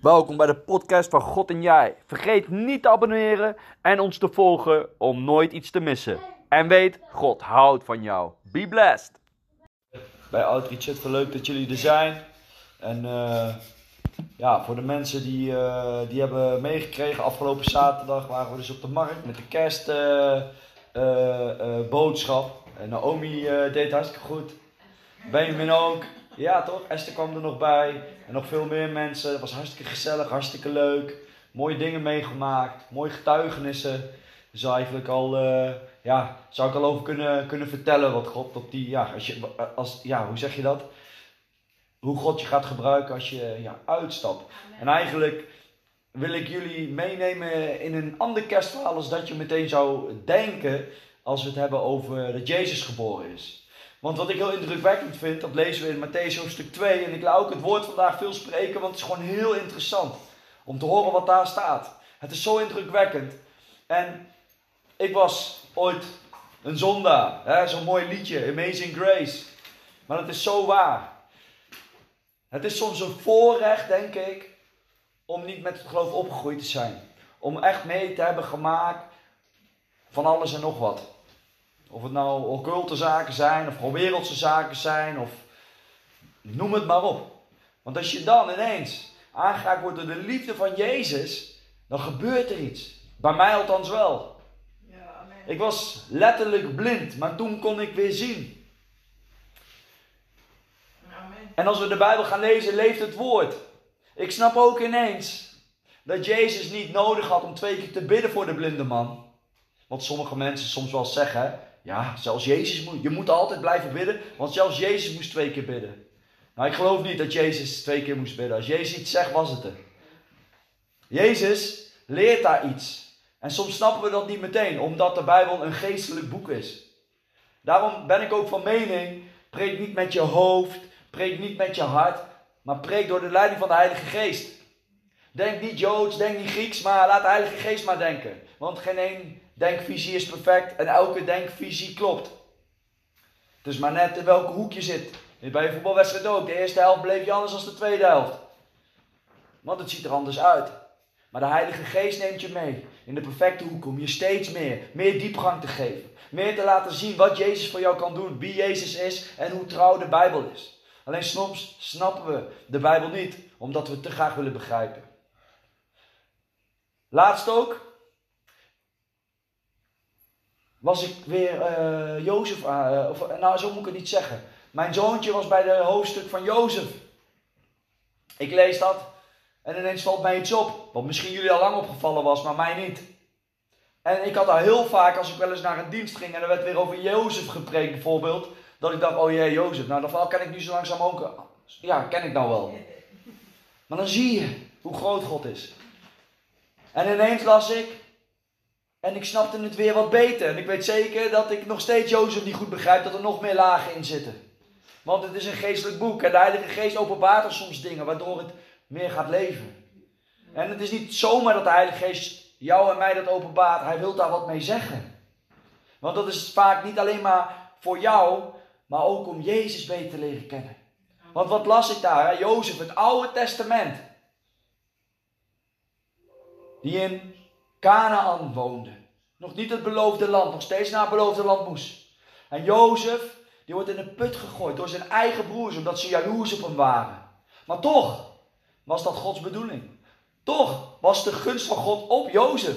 Welkom bij de podcast van God en Jij. Vergeet niet te abonneren en ons te volgen om nooit iets te missen. En weet, God houdt van jou. Be blessed. Bij Outreach het leuk dat jullie er zijn. En uh, ja, voor de mensen die, uh, die hebben meegekregen, afgelopen zaterdag waren we dus op de markt met de kerstboodschap. Uh, en Naomi deed hartstikke goed. Benjamin ook. Ja, toch? Esther kwam er nog bij. En nog veel meer mensen. Het was hartstikke gezellig, hartstikke leuk. Mooie dingen meegemaakt. Mooie getuigenissen. Dus eigenlijk al, uh, ja, zou ik al over kunnen, kunnen vertellen wat God op die, ja, als je, als, ja, hoe zeg je dat? Hoe God je gaat gebruiken als je ja, uitstapt. En eigenlijk wil ik jullie meenemen in een ander kerstverhaal als dat je meteen zou denken als we het hebben over dat Jezus geboren is. Want wat ik heel indrukwekkend vind, dat lezen we in Matthäus hoofdstuk 2. En ik laat ook het woord vandaag veel spreken, want het is gewoon heel interessant om te horen wat daar staat. Het is zo indrukwekkend. En ik was ooit een zondaar, zo'n mooi liedje, Amazing Grace. Maar het is zo waar. Het is soms een voorrecht, denk ik, om niet met het geloof opgegroeid te zijn. Om echt mee te hebben gemaakt van alles en nog wat. Of het nou occulte zaken zijn, of gewoon wereldse zaken zijn, of noem het maar op. Want als je dan ineens aangeraakt wordt door de liefde van Jezus, dan gebeurt er iets. Bij mij althans wel. Ja, amen. Ik was letterlijk blind, maar toen kon ik weer zien. Amen. En als we de Bijbel gaan lezen, leeft het woord. Ik snap ook ineens dat Jezus niet nodig had om twee keer te bidden voor de blinde man. Wat sommige mensen soms wel zeggen. Ja, zelfs Jezus moet. Je moet altijd blijven bidden, want zelfs Jezus moest twee keer bidden. Nou, ik geloof niet dat Jezus twee keer moest bidden. Als Jezus iets zegt, was het er. Jezus leert daar iets. En soms snappen we dat niet meteen, omdat de Bijbel een geestelijk boek is. Daarom ben ik ook van mening: preek niet met je hoofd, preek niet met je hart, maar preek door de leiding van de Heilige Geest. Denk niet Joods, denk niet Grieks, maar laat de Heilige Geest maar denken. Want geen één denkvisie is perfect en elke denkvisie klopt. Het is maar net in welke hoek je zit. Bij een voetbalwedstrijd ook. De eerste helft bleef je anders dan de tweede helft. Want het ziet er anders uit. Maar de Heilige Geest neemt je mee in de perfecte hoek om je steeds meer, meer diepgang te geven. Meer te laten zien wat Jezus voor jou kan doen, wie Jezus is en hoe trouw de Bijbel is. Alleen soms snappen we de Bijbel niet, omdat we het te graag willen begrijpen. Laatst ook was ik weer uh, Jozef, uh, of nou zo moet ik het niet zeggen. Mijn zoontje was bij de hoofdstuk van Jozef. Ik lees dat en ineens valt mij iets op, wat misschien jullie al lang opgevallen was, maar mij niet. En ik had daar heel vaak, als ik wel eens naar een dienst ging en er werd weer over Jozef gepreekt bijvoorbeeld, dat ik dacht, oh jee, Jozef, nou dat verhaal ken ik nu zo langzaam ook, ja, ken ik nou wel. Maar dan zie je hoe groot God is. En ineens las ik, en ik snapte het weer wat beter. En ik weet zeker dat ik nog steeds Jozef niet goed begrijp, dat er nog meer lagen in zitten. Want het is een geestelijk boek. En de Heilige Geest openbaart er soms dingen waardoor het meer gaat leven. En het is niet zomaar dat de Heilige Geest jou en mij dat openbaart. Hij wil daar wat mee zeggen. Want dat is vaak niet alleen maar voor jou, maar ook om Jezus beter te leren kennen. Want wat las ik daar? Jozef, het Oude Testament. Die in Canaan woonde. Nog niet het beloofde land, nog steeds naar het beloofde land moest. En Jozef, die wordt in een put gegooid door zijn eigen broers, omdat ze jaloers op hem waren. Maar toch was dat Gods bedoeling. Toch was de gunst van God op Jozef.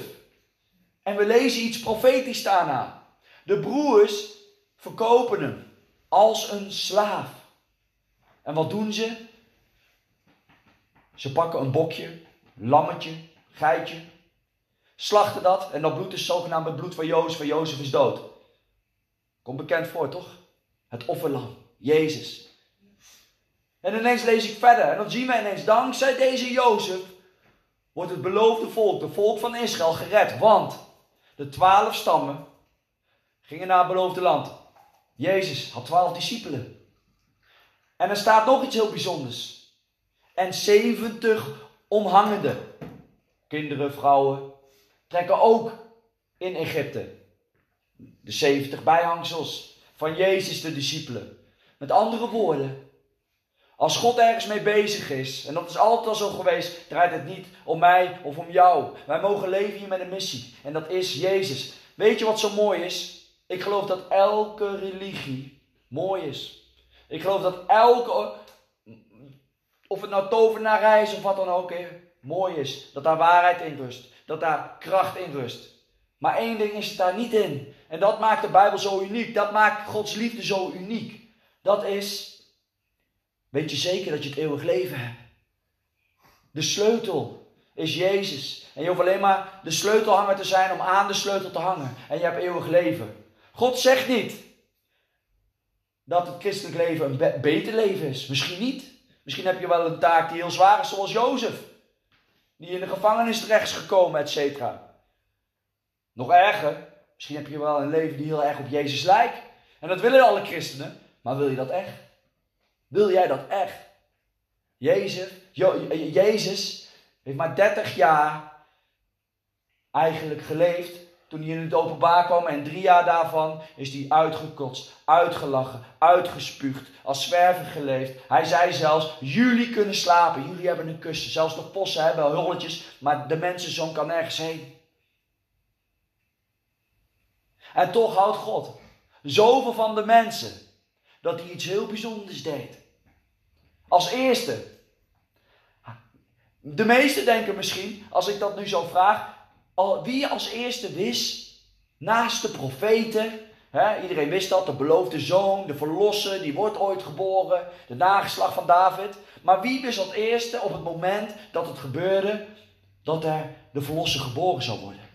En we lezen iets profetisch daarna. De broers verkopen hem als een slaaf. En wat doen ze? Ze pakken een bokje, lammetje, geitje, slachten dat en dat bloed is zogenaamd het bloed van Jozef en Jozef is dood. Komt bekend voor, toch? Het offerlam, Jezus. En ineens lees ik verder en dan zien we ineens, dankzij deze Jozef wordt het beloofde volk, het volk van Israël, gered. Want de twaalf stammen gingen naar het beloofde land. Jezus had twaalf discipelen. En er staat nog iets heel bijzonders. En zeventig omhangenden. Kinderen, vrouwen, trekken ook in Egypte. De 70 bijhangsels van Jezus, de discipelen. Met andere woorden, Als God ergens mee bezig is, en dat is altijd al zo geweest, draait het niet om mij of om jou. Wij mogen leven hier met een missie. En dat is Jezus. Weet je wat zo mooi is? Ik geloof dat elke religie mooi is. Ik geloof dat elke, of het nou tovenarij is of wat dan ook, mooi is. Dat daar waarheid in rust. Dat daar kracht in rust. Maar één ding is daar niet in. En dat maakt de Bijbel zo uniek. Dat maakt Gods liefde zo uniek. Dat is, weet je zeker dat je het eeuwig leven hebt. De sleutel is Jezus. En je hoeft alleen maar de sleutelhanger te zijn om aan de sleutel te hangen. En je hebt eeuwig leven. God zegt niet dat het christelijk leven een beter leven is. Misschien niet. Misschien heb je wel een taak die heel zwaar is, zoals Jozef. Die in de gevangenis terecht is gekomen, et cetera. Nog erger, misschien heb je wel een leven die heel erg op Jezus lijkt. En dat willen alle christenen. Maar wil je dat echt? Wil jij dat echt? Jezus, Jezus heeft maar 30 jaar eigenlijk geleefd toen hij in het openbaar kwam. En drie jaar daarvan is hij uitgekotst, uitgelachen, uitgespuugd, als zwerver geleefd. Hij zei zelfs, jullie kunnen slapen, jullie hebben een kussen. Zelfs de possen hebben wel hulletjes, maar de mensenzoon kan nergens heen. En toch houdt God zoveel van de mensen dat hij iets heel bijzonders deed. Als eerste. De meesten denken misschien, als ik dat nu zo vraag, wie als eerste wist, naast de profeten, hè, iedereen wist dat, de beloofde zoon, de verlosser, die wordt ooit geboren, de nageslag van David. Maar wie wist als eerste op het moment dat het gebeurde, dat er de verlosser geboren zou worden?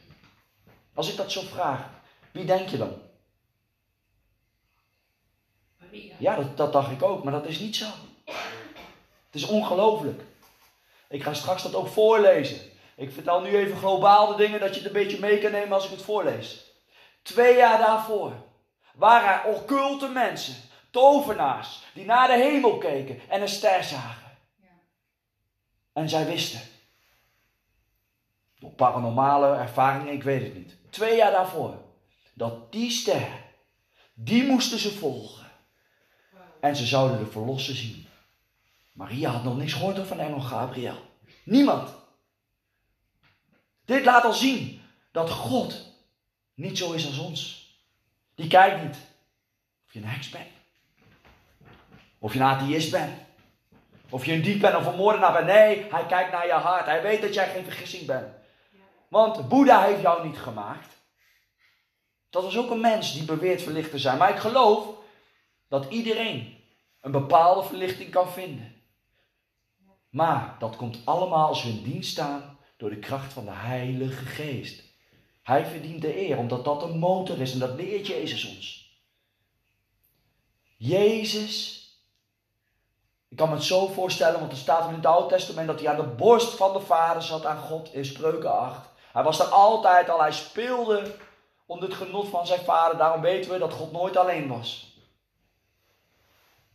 Als ik dat zo vraag, wie denk je dan? Ja, dat, dat dacht ik ook, maar dat is niet zo. Het is ongelooflijk. Ik ga straks dat ook voorlezen. Ik vertel nu even globaal de dingen dat je het een beetje mee kan nemen als ik het voorlees. Twee jaar daarvoor waren er occulte mensen, tovenaars, die naar de hemel keken en een ster zagen. Ja. En zij wisten. Door paranormale ervaringen, ik weet het niet. Twee jaar daarvoor. Dat die ster, die moesten ze volgen. En ze zouden de verlosser zien. Maria had nog niks gehoord van engel Gabriel. Niemand. Dit laat al zien dat God niet zo is als ons. Die kijkt niet of je een heks bent. Of je een atheïst bent. Of je een dief bent of een moordenaar bent. Nee, hij kijkt naar je hart. Hij weet dat jij geen vergissing bent. Want Boeddha heeft jou niet gemaakt. Dat was ook een mens die beweert verlicht te zijn. Maar ik geloof dat iedereen een bepaalde verlichting kan vinden. Maar dat komt allemaal als we in dienst staan door de kracht van de Heilige Geest. Hij verdient de eer, omdat dat een motor is en dat leert Jezus ons. Jezus, ik kan me het zo voorstellen, want er staat in het Oude Testament dat hij aan de borst van de Vader zat aan God in Spreuken 8. Hij was er altijd al, hij speelde om het genot van zijn Vader. Daarom weten we dat God nooit alleen was.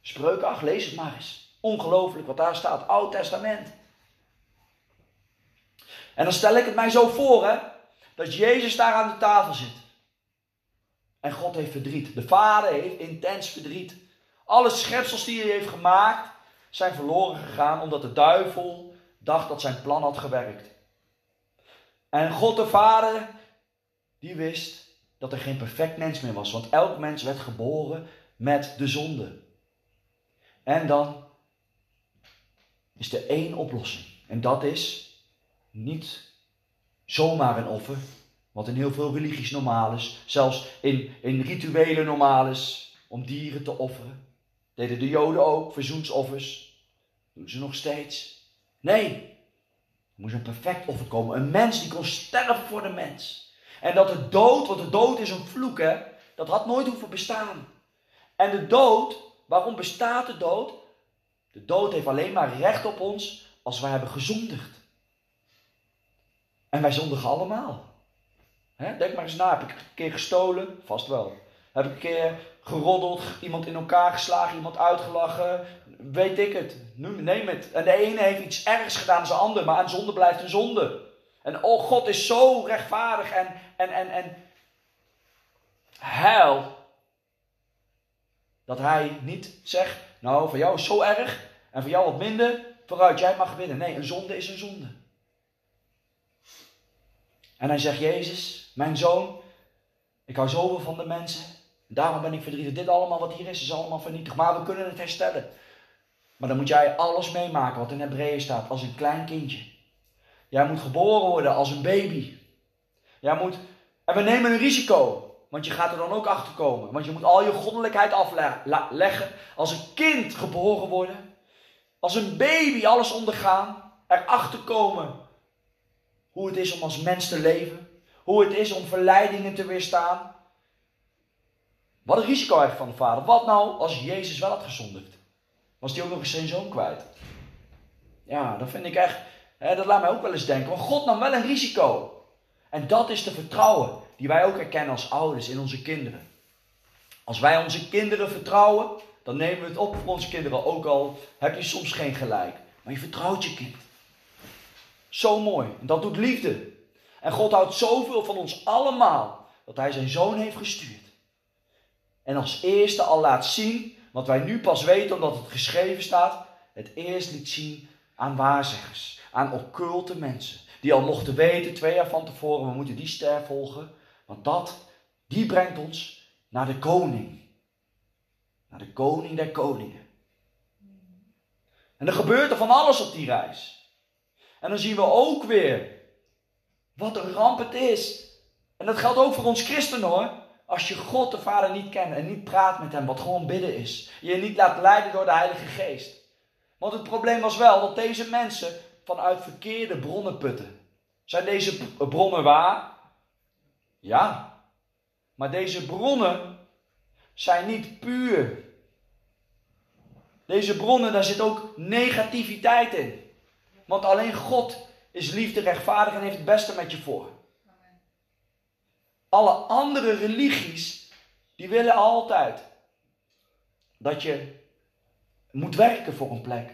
Spreuken 8, lees het maar eens. Ongelooflijk wat daar staat, Oud Testament. En dan stel ik het mij zo voor, hè, dat Jezus daar aan de tafel zit. En God heeft verdriet. De Vader heeft intens verdriet. Alle schepsels die hij heeft gemaakt zijn verloren gegaan omdat de duivel dacht dat zijn plan had gewerkt. En God de Vader, die wist dat er geen perfect mens meer was, want elk mens werd geboren met de zonde. En dan is er één oplossing. En dat is niet zomaar een offer, wat in heel veel religies normaal is, zelfs in, in rituelen normaal is, om dieren te offeren. Deden de Joden ook, verzoensoffers. Doen ze nog steeds. Nee, er moest een perfect offer komen. Een mens die kon sterven voor de mens. En dat de dood, want de dood is een vloek, hè, dat had nooit hoeven bestaan. En de dood, waarom bestaat de dood? De dood heeft alleen maar recht op ons als wij hebben gezondigd. En wij zondigen allemaal. denk maar eens na. Heb ik een keer gestolen? Vast wel. Heb ik een keer geroddeld, iemand in elkaar geslagen, iemand uitgelachen? Weet ik het. Neem het. En de ene heeft iets ergs gedaan dan de ander, maar een zonde blijft een zonde. En oh, God is zo rechtvaardig en, en, en, en heil. Dat hij niet zegt, nou, voor jou is zo erg, En voor jou wat minder, vooruit, jij mag winnen. Nee, een zonde is een zonde. En hij zegt, Jezus, mijn zoon, ik hou zoveel van de mensen. Daarom ben ik verdrietig. Dit allemaal wat hier is, is allemaal vernietigd. Maar we kunnen het herstellen. Maar dan moet jij alles meemaken wat in Hebreeën staat, als een klein kindje. Jij moet geboren worden als een baby. Jij moet, en we nemen een risico. Want je gaat er dan ook achter komen. Want je moet al je goddelijkheid afleggen. Als een kind geboren worden. Als een baby alles ondergaan. Erachter komen hoe het is om als mens te leven. Hoe het is om verleidingen te weerstaan. Wat een risico eigenlijk van de vader. Wat nou als Jezus wel had gezondigd? Was hij ook nog eens zijn zoon kwijt? Ja, dat vind ik echt. Hè, dat laat mij ook wel eens denken. Maar God nam wel een risico. En dat is te vertrouwen die wij ook herkennen als ouders in onze kinderen. Als wij onze kinderen vertrouwen, dan nemen we het op voor onze kinderen. Ook al heb je soms geen gelijk. Maar je vertrouwt je kind. Zo mooi. En dat doet liefde. En God houdt zoveel van ons allemaal. Dat hij zijn zoon heeft gestuurd. En als eerste al laat zien. Wat wij nu pas weten omdat het geschreven staat. Het eerst liet zien aan waarzeggers. Aan occulte mensen. Die al mochten weten twee jaar van tevoren. We moeten die ster volgen. Want dat, die brengt ons naar de koning. Naar de koning der koningen. En er gebeurt er van alles op die reis. En dan zien we ook weer wat een ramp het is. En dat geldt ook voor ons christenen hoor. Als je God de Vader niet kent en niet praat met hem, wat gewoon bidden is. Je niet laat leiden door de Heilige Geest. Want het probleem was wel dat deze mensen vanuit verkeerde bronnen putten. Zijn deze bronnen waar? Ja. Maar deze bronnen zijn niet puur. Deze bronnen, daar zit ook negativiteit in. Want alleen God is liefde, rechtvaardig en heeft het beste met je voor. Alle andere religies, die willen altijd dat je moet werken voor een plek.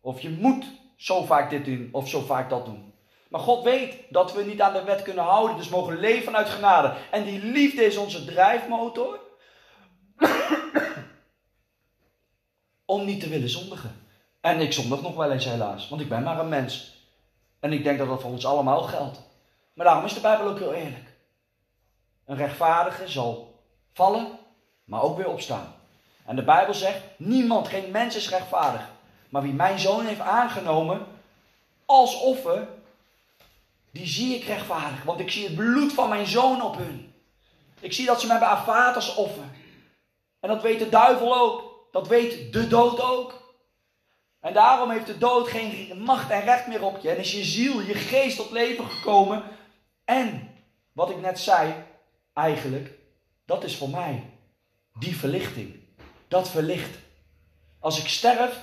Of je moet zo vaak dit doen of zo vaak dat doen. Maar God weet dat we niet aan de wet kunnen houden, dus mogen leven uit genade. En die liefde is onze drijfmotor om niet te willen zondigen. En ik zondig nog wel eens helaas, want ik ben maar een mens. En ik denk dat dat voor ons allemaal geldt. Maar daarom is de Bijbel ook heel eerlijk. Een rechtvaardige zal vallen, maar ook weer opstaan. En de Bijbel zegt, niemand, geen mens is rechtvaardig. Maar wie mijn zoon heeft aangenomen als offer, die zie ik rechtvaardig. Want ik zie het bloed van mijn zoon op hun. Ik zie dat ze mij hebben aanvaard als offer. En dat weet de duivel ook. Dat weet de dood ook. En daarom heeft de dood geen macht en recht meer op je. En is je ziel, je geest tot leven gekomen. En, wat ik net zei, eigenlijk, dat is voor mij die verlichting. Dat verlicht. Als ik sterf,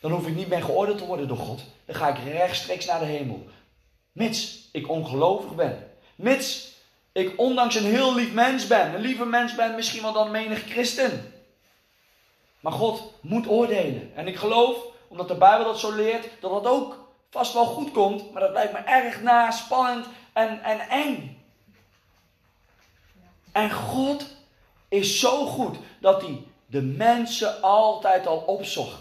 dan hoef ik niet meer geoordeeld te worden door God. Dan ga ik rechtstreeks naar de hemel. Mits ik ongelovig ben. Mits ik ondanks een heel lief mens ben. Een lieve mens ben misschien wel dan menig christen. Maar God moet oordelen. En ik geloof, omdat de Bijbel dat zo leert, dat dat ook vast wel goed komt. Maar dat lijkt me erg na, spannend en, en eng. En God is zo goed dat hij de mensen altijd al opzocht.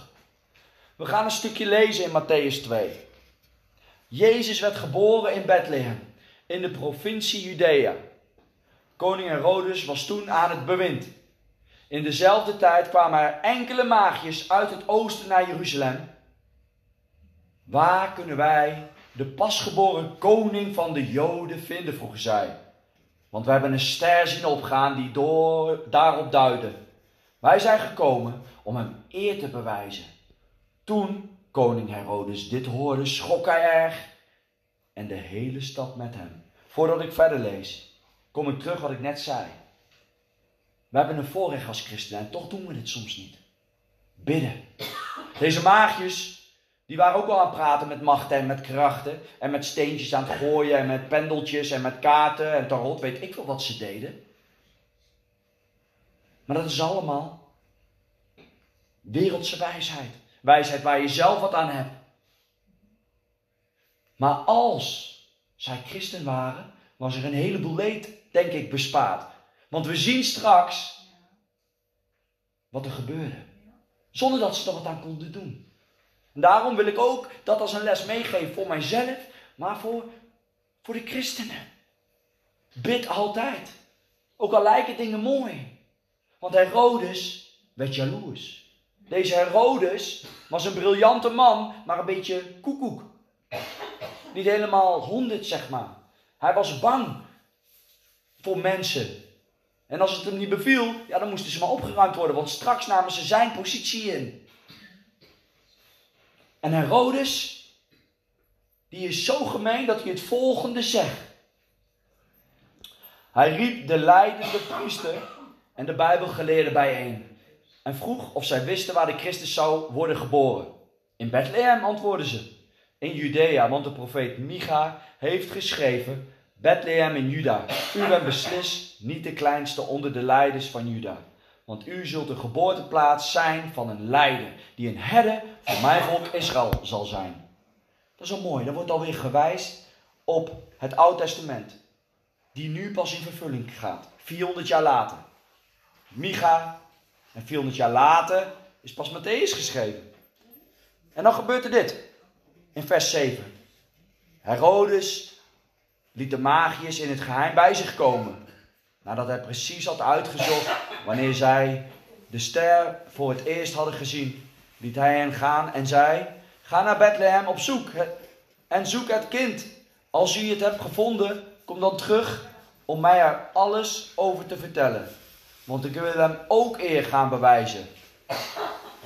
We gaan een stukje lezen in Matthäus 2. Jezus werd geboren in Bethlehem, in de provincie Judea. Koning Herodes was toen aan het bewind. In dezelfde tijd kwamen er enkele maagjes uit het oosten naar Jeruzalem. Waar kunnen wij de pasgeboren koning van de Joden vinden, vroegen zij. Want we hebben een ster zien opgaan die daarop duidde. Wij zijn gekomen om hem eer te bewijzen. Toen koning Herodes dit hoorde, schrok hij erg en de hele stad met hem. Voordat ik verder lees, kom ik terug wat ik net zei. We hebben een voorrecht als christenen en toch doen we dit soms niet. Bidden. Deze maagjes, die waren ook al aan het praten met machten en met krachten. En met steentjes aan het gooien en met pendeltjes en met kaarten en tarot. Weet ik wel wat ze deden. Maar dat is allemaal wereldse wijsheid wijsheid waar je zelf wat aan hebt. Maar als zij christen waren, was er een heleboel leed, denk ik, bespaard. Want we zien straks wat er gebeurde. Zonder dat ze er wat aan konden doen. En daarom wil ik ook dat als een les meegeven voor mijzelf, maar voor, voor de christenen. Bid altijd. Ook al lijken dingen mooi. Want Herodes werd jaloers. Deze Herodes was een briljante man, maar een beetje koekoek. Niet helemaal honderd, zeg maar. Hij was bang voor mensen. En als het hem niet beviel, ja, dan moesten ze maar opgeruimd worden, want straks namen ze zijn positie in. En Herodes, die is zo gemeen dat hij het volgende zegt. Hij riep de leidende priester en de Bijbelgeleerden bijeen en vroeg of zij wisten waar de Christus zou worden geboren. In Bethlehem antwoordden ze. In Judea, want de profeet Micha heeft geschreven: Bethlehem in Juda, u bent beslist niet de kleinste onder de leiders van Juda. Want u zult de geboorteplaats zijn van een leider, die een herder voor mijn volk Israël zal zijn. Dat is wel mooi, dat wordt alweer gewijst op het Oude Testament, die nu pas in vervulling gaat, 400 jaar later. Micha, en 400 jaar later is pas Matthäus geschreven. En dan gebeurt er dit, in vers 7. Herodes liet de magiërs in het geheim bij zich komen, nadat hij precies had uitgezocht wanneer zij de ster voor het eerst hadden gezien, liet hij hen gaan en zei: Ga naar Bethlehem op zoek en zoek het kind. Als u het hebt gevonden, kom dan terug om mij er alles over te vertellen. Want ik wil hem ook eer gaan bewijzen.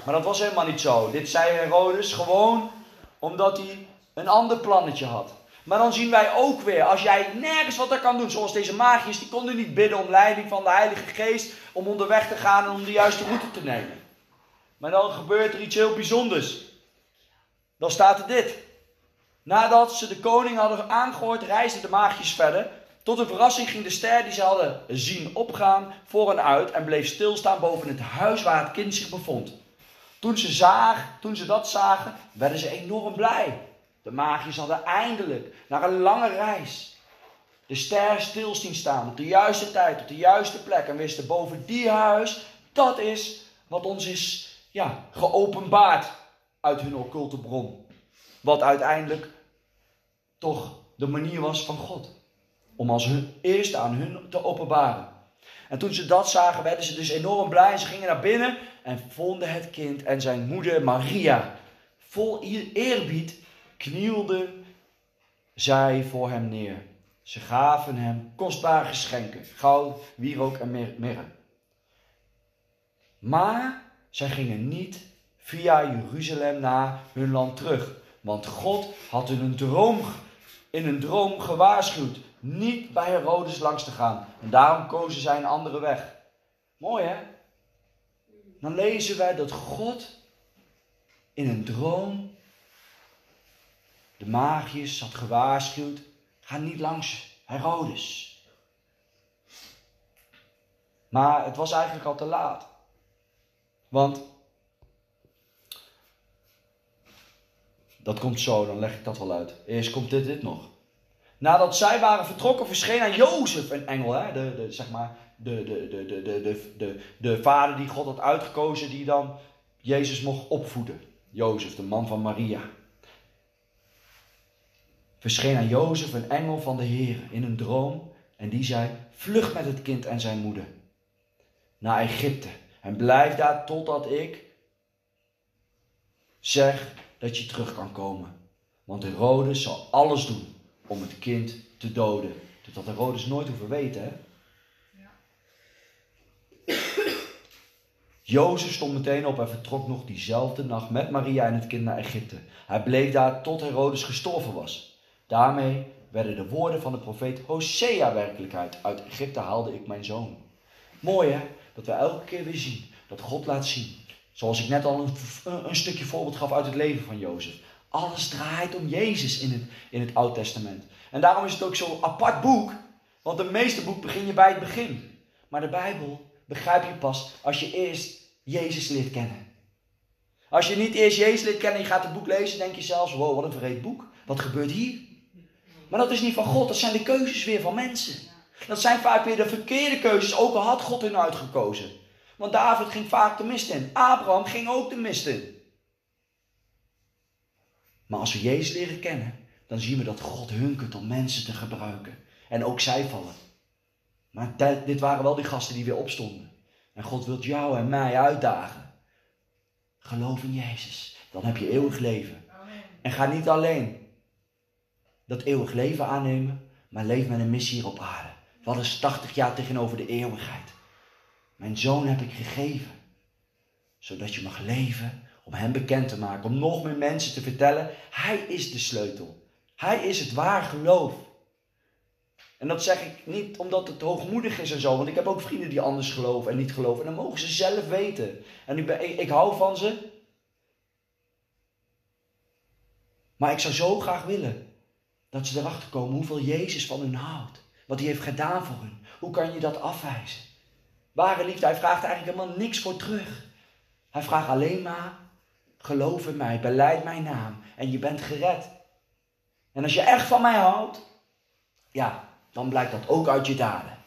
Maar dat was helemaal niet zo. Dit zei Herodes gewoon omdat hij een ander plannetje had. Maar dan zien wij ook weer, als jij nergens wat er kan doen, zoals deze magiërs, die konden niet bidden om leiding van de Heilige Geest, om onderweg te gaan en om de juiste route te nemen. Maar dan gebeurt er iets heel bijzonders. Dan staat er dit. Nadat ze de koning hadden aangehoord, reisden de magiërs verder. Tot een verrassing ging de ster die ze hadden zien opgaan voor en uit en bleef stilstaan boven het huis waar het kind zich bevond. Toen ze, zagen, toen ze dat zagen, werden ze enorm blij. De magiërs hadden eindelijk, na een lange reis, de ster stil zien staan op de juiste tijd, op de juiste plek. En wisten boven die huis, dat is wat ons is ja, geopenbaard uit hun occulte bron. Wat uiteindelijk toch de manier was van God. Om als hun eerste aan hun te openbaren. En toen ze dat zagen, werden ze dus enorm blij. Ze gingen naar binnen en vonden het kind en zijn moeder Maria. Vol eerbied knielde zij voor hem neer. Ze gaven hem kostbare geschenken, goud, wierook en mirre. Maar zij gingen niet via Jeruzalem naar hun land terug, want God had in een droom, in een droom gewaarschuwd niet bij Herodes langs te gaan. En daarom kozen zij een andere weg. Mooi hè? Dan lezen wij dat God in een droom de magiërs had gewaarschuwd. Ga niet langs Herodes. Maar het was eigenlijk al te laat. Want dat komt zo, dan leg ik dat wel uit. Eerst komt dit, dit nog. Nadat zij waren vertrokken, verscheen aan Jozef een engel. Hè? De, de, zeg maar, de, de, de, de, de, de, de, vader die God had uitgekozen, die dan Jezus mocht opvoeden. Jozef, de man van Maria. Verscheen aan Jozef een engel van de Heer in een droom. En die zei, vlug met het kind en zijn moeder naar Egypte. En blijf daar totdat ik zeg dat je terug kan komen. Want Herodes zal alles doen om het kind te doden. Dat had Herodes nooit hoeven weten, hè? Jozef stond meteen op en vertrok nog diezelfde nacht met Maria en het kind naar Egypte. Hij bleef daar tot Herodes gestorven was. Daarmee werden de woorden van de profeet Hosea werkelijkheid. Uit Egypte haalde ik mijn zoon. Mooi hè, dat we elke keer weer zien dat God laat zien. Zoals ik net al een, een stukje voorbeeld gaf uit het leven van Jozef. Alles draait om Jezus in het, in het Oude Testament. En daarom is het ook zo'n apart boek. Want de meeste boek begin je bij het begin. Maar de Bijbel begrijp je pas als je eerst Jezus leert kennen. Als je niet eerst Jezus leert kennen en je gaat het boek lezen, denk je zelfs, wow, wat een verreed boek. Wat gebeurt hier? Maar dat is niet van God, dat zijn de keuzes weer van mensen. Dat zijn vaak weer de verkeerde keuzes, ook al had God hun uitgekozen. Want David ging vaak de mist in. Abraham ging ook de mist in. Maar als we Jezus leren kennen, dan zien we dat God hunkert om mensen te gebruiken. En ook zij vallen. Maar dit waren wel die gasten die weer opstonden. En God wil jou en mij uitdagen. Geloof in Jezus. Dan heb je eeuwig leven. En ga niet alleen dat eeuwig leven aannemen, maar leef met een missie hier op aarde. Wat is 80 jaar tegenover de eeuwigheid? Mijn zoon heb ik gegeven, zodat je mag leven om hem bekend te maken, om nog meer mensen te vertellen, hij is de sleutel. Hij is het waar geloof. En dat zeg ik niet omdat het hoogmoedig is en zo, want ik heb ook vrienden die anders geloven en niet geloven. En dan mogen ze zelf weten. En ik, ben, ik hou van ze. Maar ik zou zo graag willen dat ze erachter komen hoeveel Jezus van hun houdt. Wat hij heeft gedaan voor hun. Hoe kan je dat afwijzen? Ware liefde, hij vraagt eigenlijk helemaal niks voor terug. Hij vraagt alleen maar, geloof in mij, beleid mijn naam en je bent gered. En als je echt van mij houdt, ja, dan blijkt dat ook uit je daden.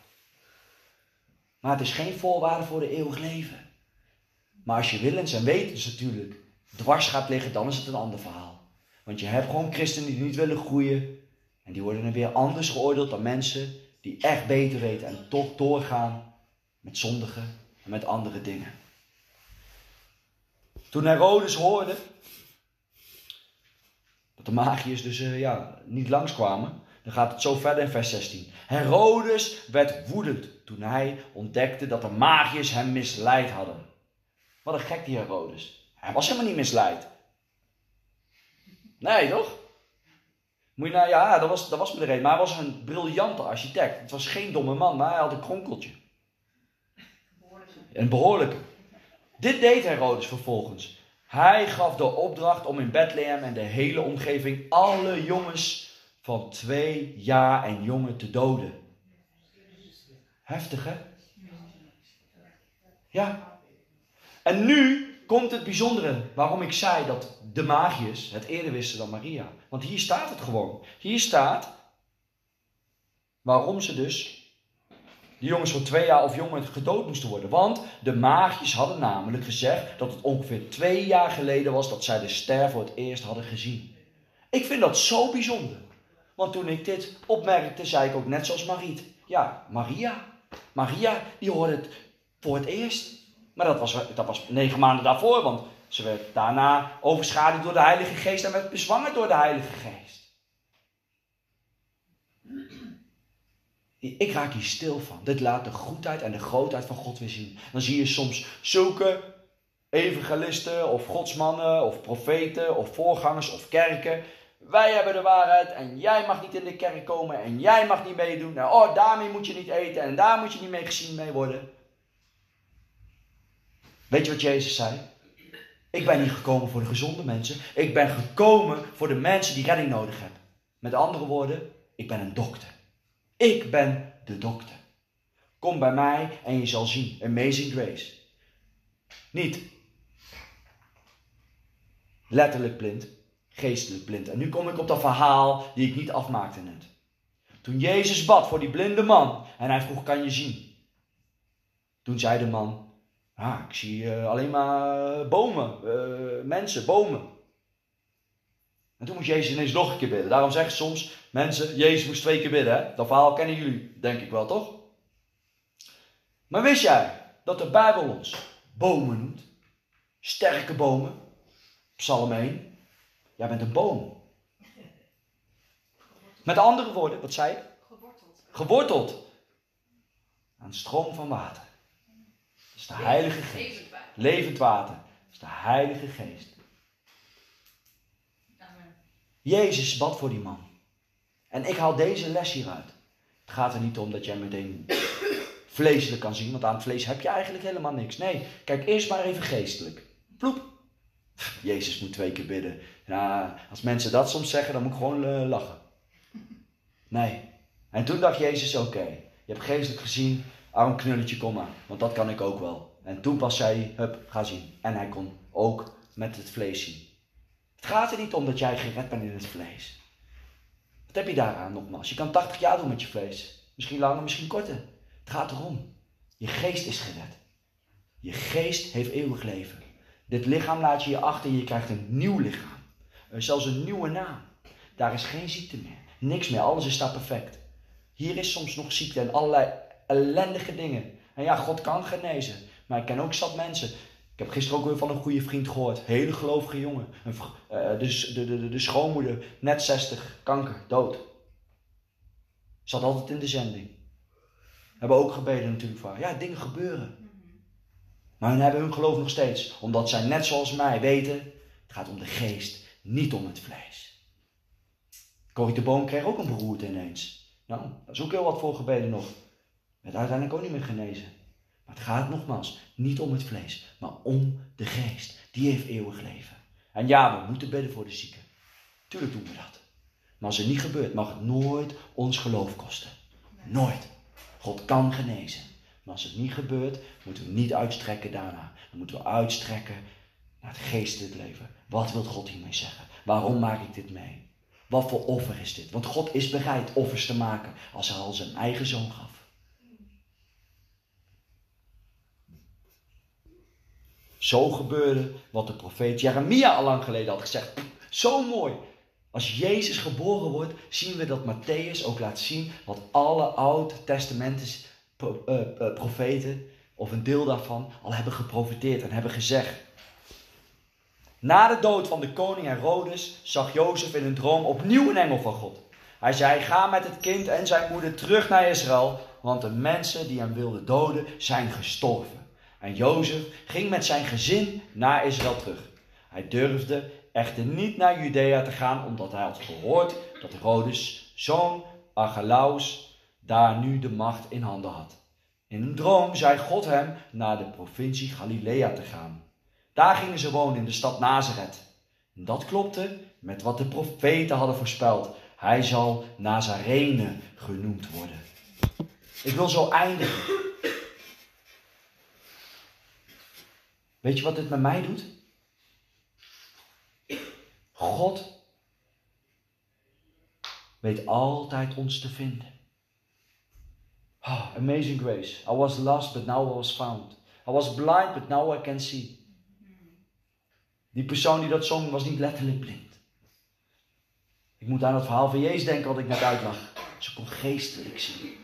Maar het is geen voorwaarde voor de eeuwig leven. Maar als je willens en wetens natuurlijk dwars gaat liggen, dan is het een ander verhaal. Want je hebt gewoon christenen die niet willen groeien. En die worden dan weer anders geoordeeld dan mensen die echt beter weten en toch doorgaan met zondigen en met andere dingen. Toen Herodes hoorde dat de magiërs dus uh, ja, niet langskwamen, dan gaat het zo verder in vers 16. Herodes werd woedend toen hij ontdekte dat de magiërs hem misleid hadden. Wat een gek die Herodes. Hij was helemaal niet misleid. Nee, toch? Moet je nou, ja, dat was, dat was me de reden. Maar hij was een briljante architect. Het was geen domme man, maar hij had een kronkeltje. Een behoorlijke. Dit deed Herodes vervolgens. Hij gaf de opdracht om in Bethlehem en de hele omgeving alle jongens van twee jaar en jongen te doden. Heftig, hè? Ja. En nu komt het bijzondere waarom ik zei dat de magiërs het eerder wisten dan Maria. Want hier staat het gewoon. Hier staat waarom ze dus die jongens van twee jaar of jonger gedood moesten worden. Want de magiërs hadden namelijk gezegd dat het ongeveer twee jaar geleden was dat zij de ster voor het eerst hadden gezien. Ik vind dat zo bijzonder. Want toen ik dit opmerkte, zei ik ook net zoals Mariet. Ja, Maria. Maria, die hoorde het voor het eerst. Maar dat was, dat was negen maanden daarvoor, want ze werd daarna overschaduwd door de Heilige Geest en werd bezwangerd door de Heilige Geest. Ik raak hier stil van. Dit laat de goedheid en de grootheid van God weer zien. Dan zie je soms zulke evangelisten of godsmannen of profeten of voorgangers of kerken. Wij hebben de waarheid en jij mag niet in de kerk komen en jij mag niet meedoen. Nou, oh, daarmee moet je niet eten en daar moet je niet mee gezien mee worden. Weet je wat Jezus zei? Ik ben niet gekomen voor de gezonde mensen. Ik ben gekomen voor de mensen die redding nodig hebben. Met andere woorden, ik ben een dokter. Ik ben de dokter. Kom bij mij en je zal zien. Amazing grace. Niet letterlijk blind, geestelijk blind. En nu kom ik op dat verhaal die ik niet afmaakte net. Toen Jezus bad voor die blinde man en hij vroeg: Kan je zien? Toen zei de man: Ah, ik zie uh, alleen maar bomen, uh, mensen, bomen. En toen moest Jezus ineens nog een keer bidden. Daarom zeggen soms mensen, Jezus moest twee keer bidden. Hè? Dat verhaal kennen jullie, denk ik wel, toch? Maar wist jij dat de Bijbel ons bomen noemt? Sterke bomen. Psalm 1. Jij bent een boom. Met andere woorden, wat zei je? Geworteld. Geworteld. Aan een stroom van water. De Heilige Geest. Levend water. Dat is de Heilige Geest. Jezus bad voor die man. En ik haal deze les hieruit. Het gaat er niet om dat jij meteen vleeselijk kan zien, want aan het vlees heb je eigenlijk helemaal niks. Nee, kijk eerst maar even geestelijk. Ploep. Jezus moet twee keer bidden. Ja, als mensen dat soms zeggen, dan moet ik gewoon uh, lachen. Nee. En toen dacht Jezus, oké, je hebt geestelijk gezien, arm knulletje, kom maar. Want dat kan ik ook wel. En toen pas zei hij, hup, ga zien. En hij kon ook met het vlees zien. Het gaat er niet om dat jij gered bent in het vlees. Wat heb je daaraan nogmaals? Je kan 80 jaar doen met je vlees. Misschien langer, misschien korter. Het gaat erom. Je geest is gered. Je geest heeft eeuwig leven. Dit lichaam laat je je achter en je krijgt een nieuw lichaam. Is zelfs een nieuwe naam. Daar is geen ziekte meer. Niks meer. Alles is daar perfect. Hier is soms nog ziekte en allerlei ellendige dingen. En ja, God kan genezen. Maar ik ken ook zat mensen. Ik heb gisteren ook weer van een goede vriend gehoord. Hele gelovige jongen. Een, uh, de, de, de, de schoonmoeder, net 60, kanker, dood. Zat altijd in de zending. Hebben ook gebeden natuurlijk voor Ja, dingen gebeuren. Maar hun hebben hun geloof nog steeds. Omdat zij net zoals mij weten, het gaat om de geest, niet om het vlees. Corrie de Boom kreeg ook een beroerte ineens. Nou, dat is ook heel wat voor gebeden nog. Werd uiteindelijk ook niet meer genezen. Maar het gaat nogmaals niet om het vlees, maar om de geest. Die heeft eeuwig leven. En ja, we moeten bidden voor de zieken. Tuurlijk doen we dat. Maar als het niet gebeurt, mag het nooit ons geloof kosten. Nooit. God kan genezen. Maar als het niet gebeurt, moeten we niet uitstrekken daarna. Dan moeten we uitstrekken naar het geestelijk leven. Wat wil God hiermee zeggen? Waarom maak ik dit mee? Wat voor offer is dit? Want God is bereid offers te maken als hij al zijn eigen zoon gaf. Zo gebeurde wat de profeet Jeremia al lang geleden had gezegd. Zo mooi. Als Jezus geboren wordt, zien we dat Matthäus ook laat zien wat alle Oud-testamentische eh, eh, profeten, of een deel daarvan, al hebben geprofiteerd en hebben gezegd. Na de dood van de koning Herodes zag Jozef in een droom opnieuw een engel van God. Hij zei: Ga met het kind en zijn moeder terug naar Israël, want de mensen die hem wilden doden zijn gestorven. En Jozef ging met zijn gezin naar Israël terug. Hij durfde echter niet naar Judea te gaan, omdat hij had gehoord dat Herodes, zoon Archelaus, daar nu de macht in handen had. In een droom zei God hem naar de provincie Galilea te gaan. Daar gingen ze wonen in de stad Nazareth. En dat klopte met wat de profeten hadden voorspeld. Hij zal Nazarene genoemd worden. Ik wil zo eindigen. Weet je wat dit met mij doet? God weet altijd ons te vinden. Oh, amazing grace. I was lost, but now I was found. I was blind, but now I can see. Die persoon die dat zong was niet letterlijk blind. Ik moet aan het verhaal van Jezus denken wat ik net uitlag. Ze kon geestelijk zien.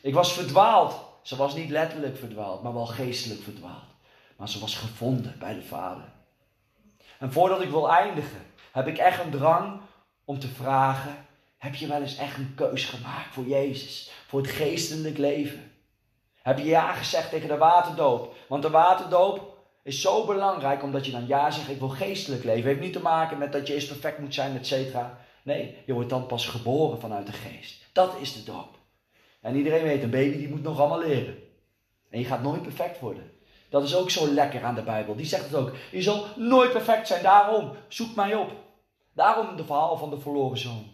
Ik was verdwaald. Ze was niet letterlijk verdwaald, maar wel geestelijk verdwaald. Maar ze was gevonden bij de Vader. En voordat ik wil eindigen, heb ik echt een drang om te vragen: heb je wel eens echt een keus gemaakt voor Jezus, voor het geestelijk leven? Heb je ja gezegd tegen de waterdoop? Want de waterdoop is zo belangrijk omdat je dan ja zegt: ik wil geestelijk leven. Het heeft niet te maken met dat je eerst perfect moet zijn, et cetera. Nee, je wordt dan pas geboren vanuit de geest. Dat is de doop. En iedereen weet, een baby die moet nog allemaal leren. En je gaat nooit perfect worden. Dat is ook zo lekker aan de Bijbel. Die zegt het ook. Je zal nooit perfect zijn. Daarom, zoek mij op. Daarom de verhaal van de verloren zoon.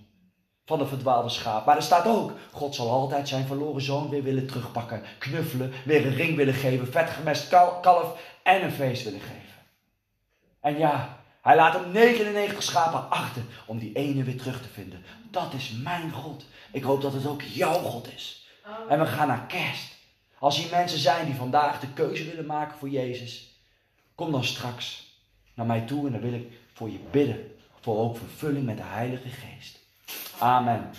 Van de verdwaalde schaap. Maar er staat ook, God zal altijd zijn verloren zoon weer willen terugpakken. Knuffelen, weer een ring willen geven. Vetgemest kalf en een feest willen geven. En ja, hij laat hem 99 schapen achter om die ene weer terug te vinden. Dat is mijn God. Ik hoop dat het ook jouw God is. En we gaan naar kerst. Als hier mensen zijn die vandaag de keuze willen maken voor Jezus, kom dan straks naar mij toe en dan wil ik voor je bidden. Voor ook vervulling met de Heilige Geest. Amen.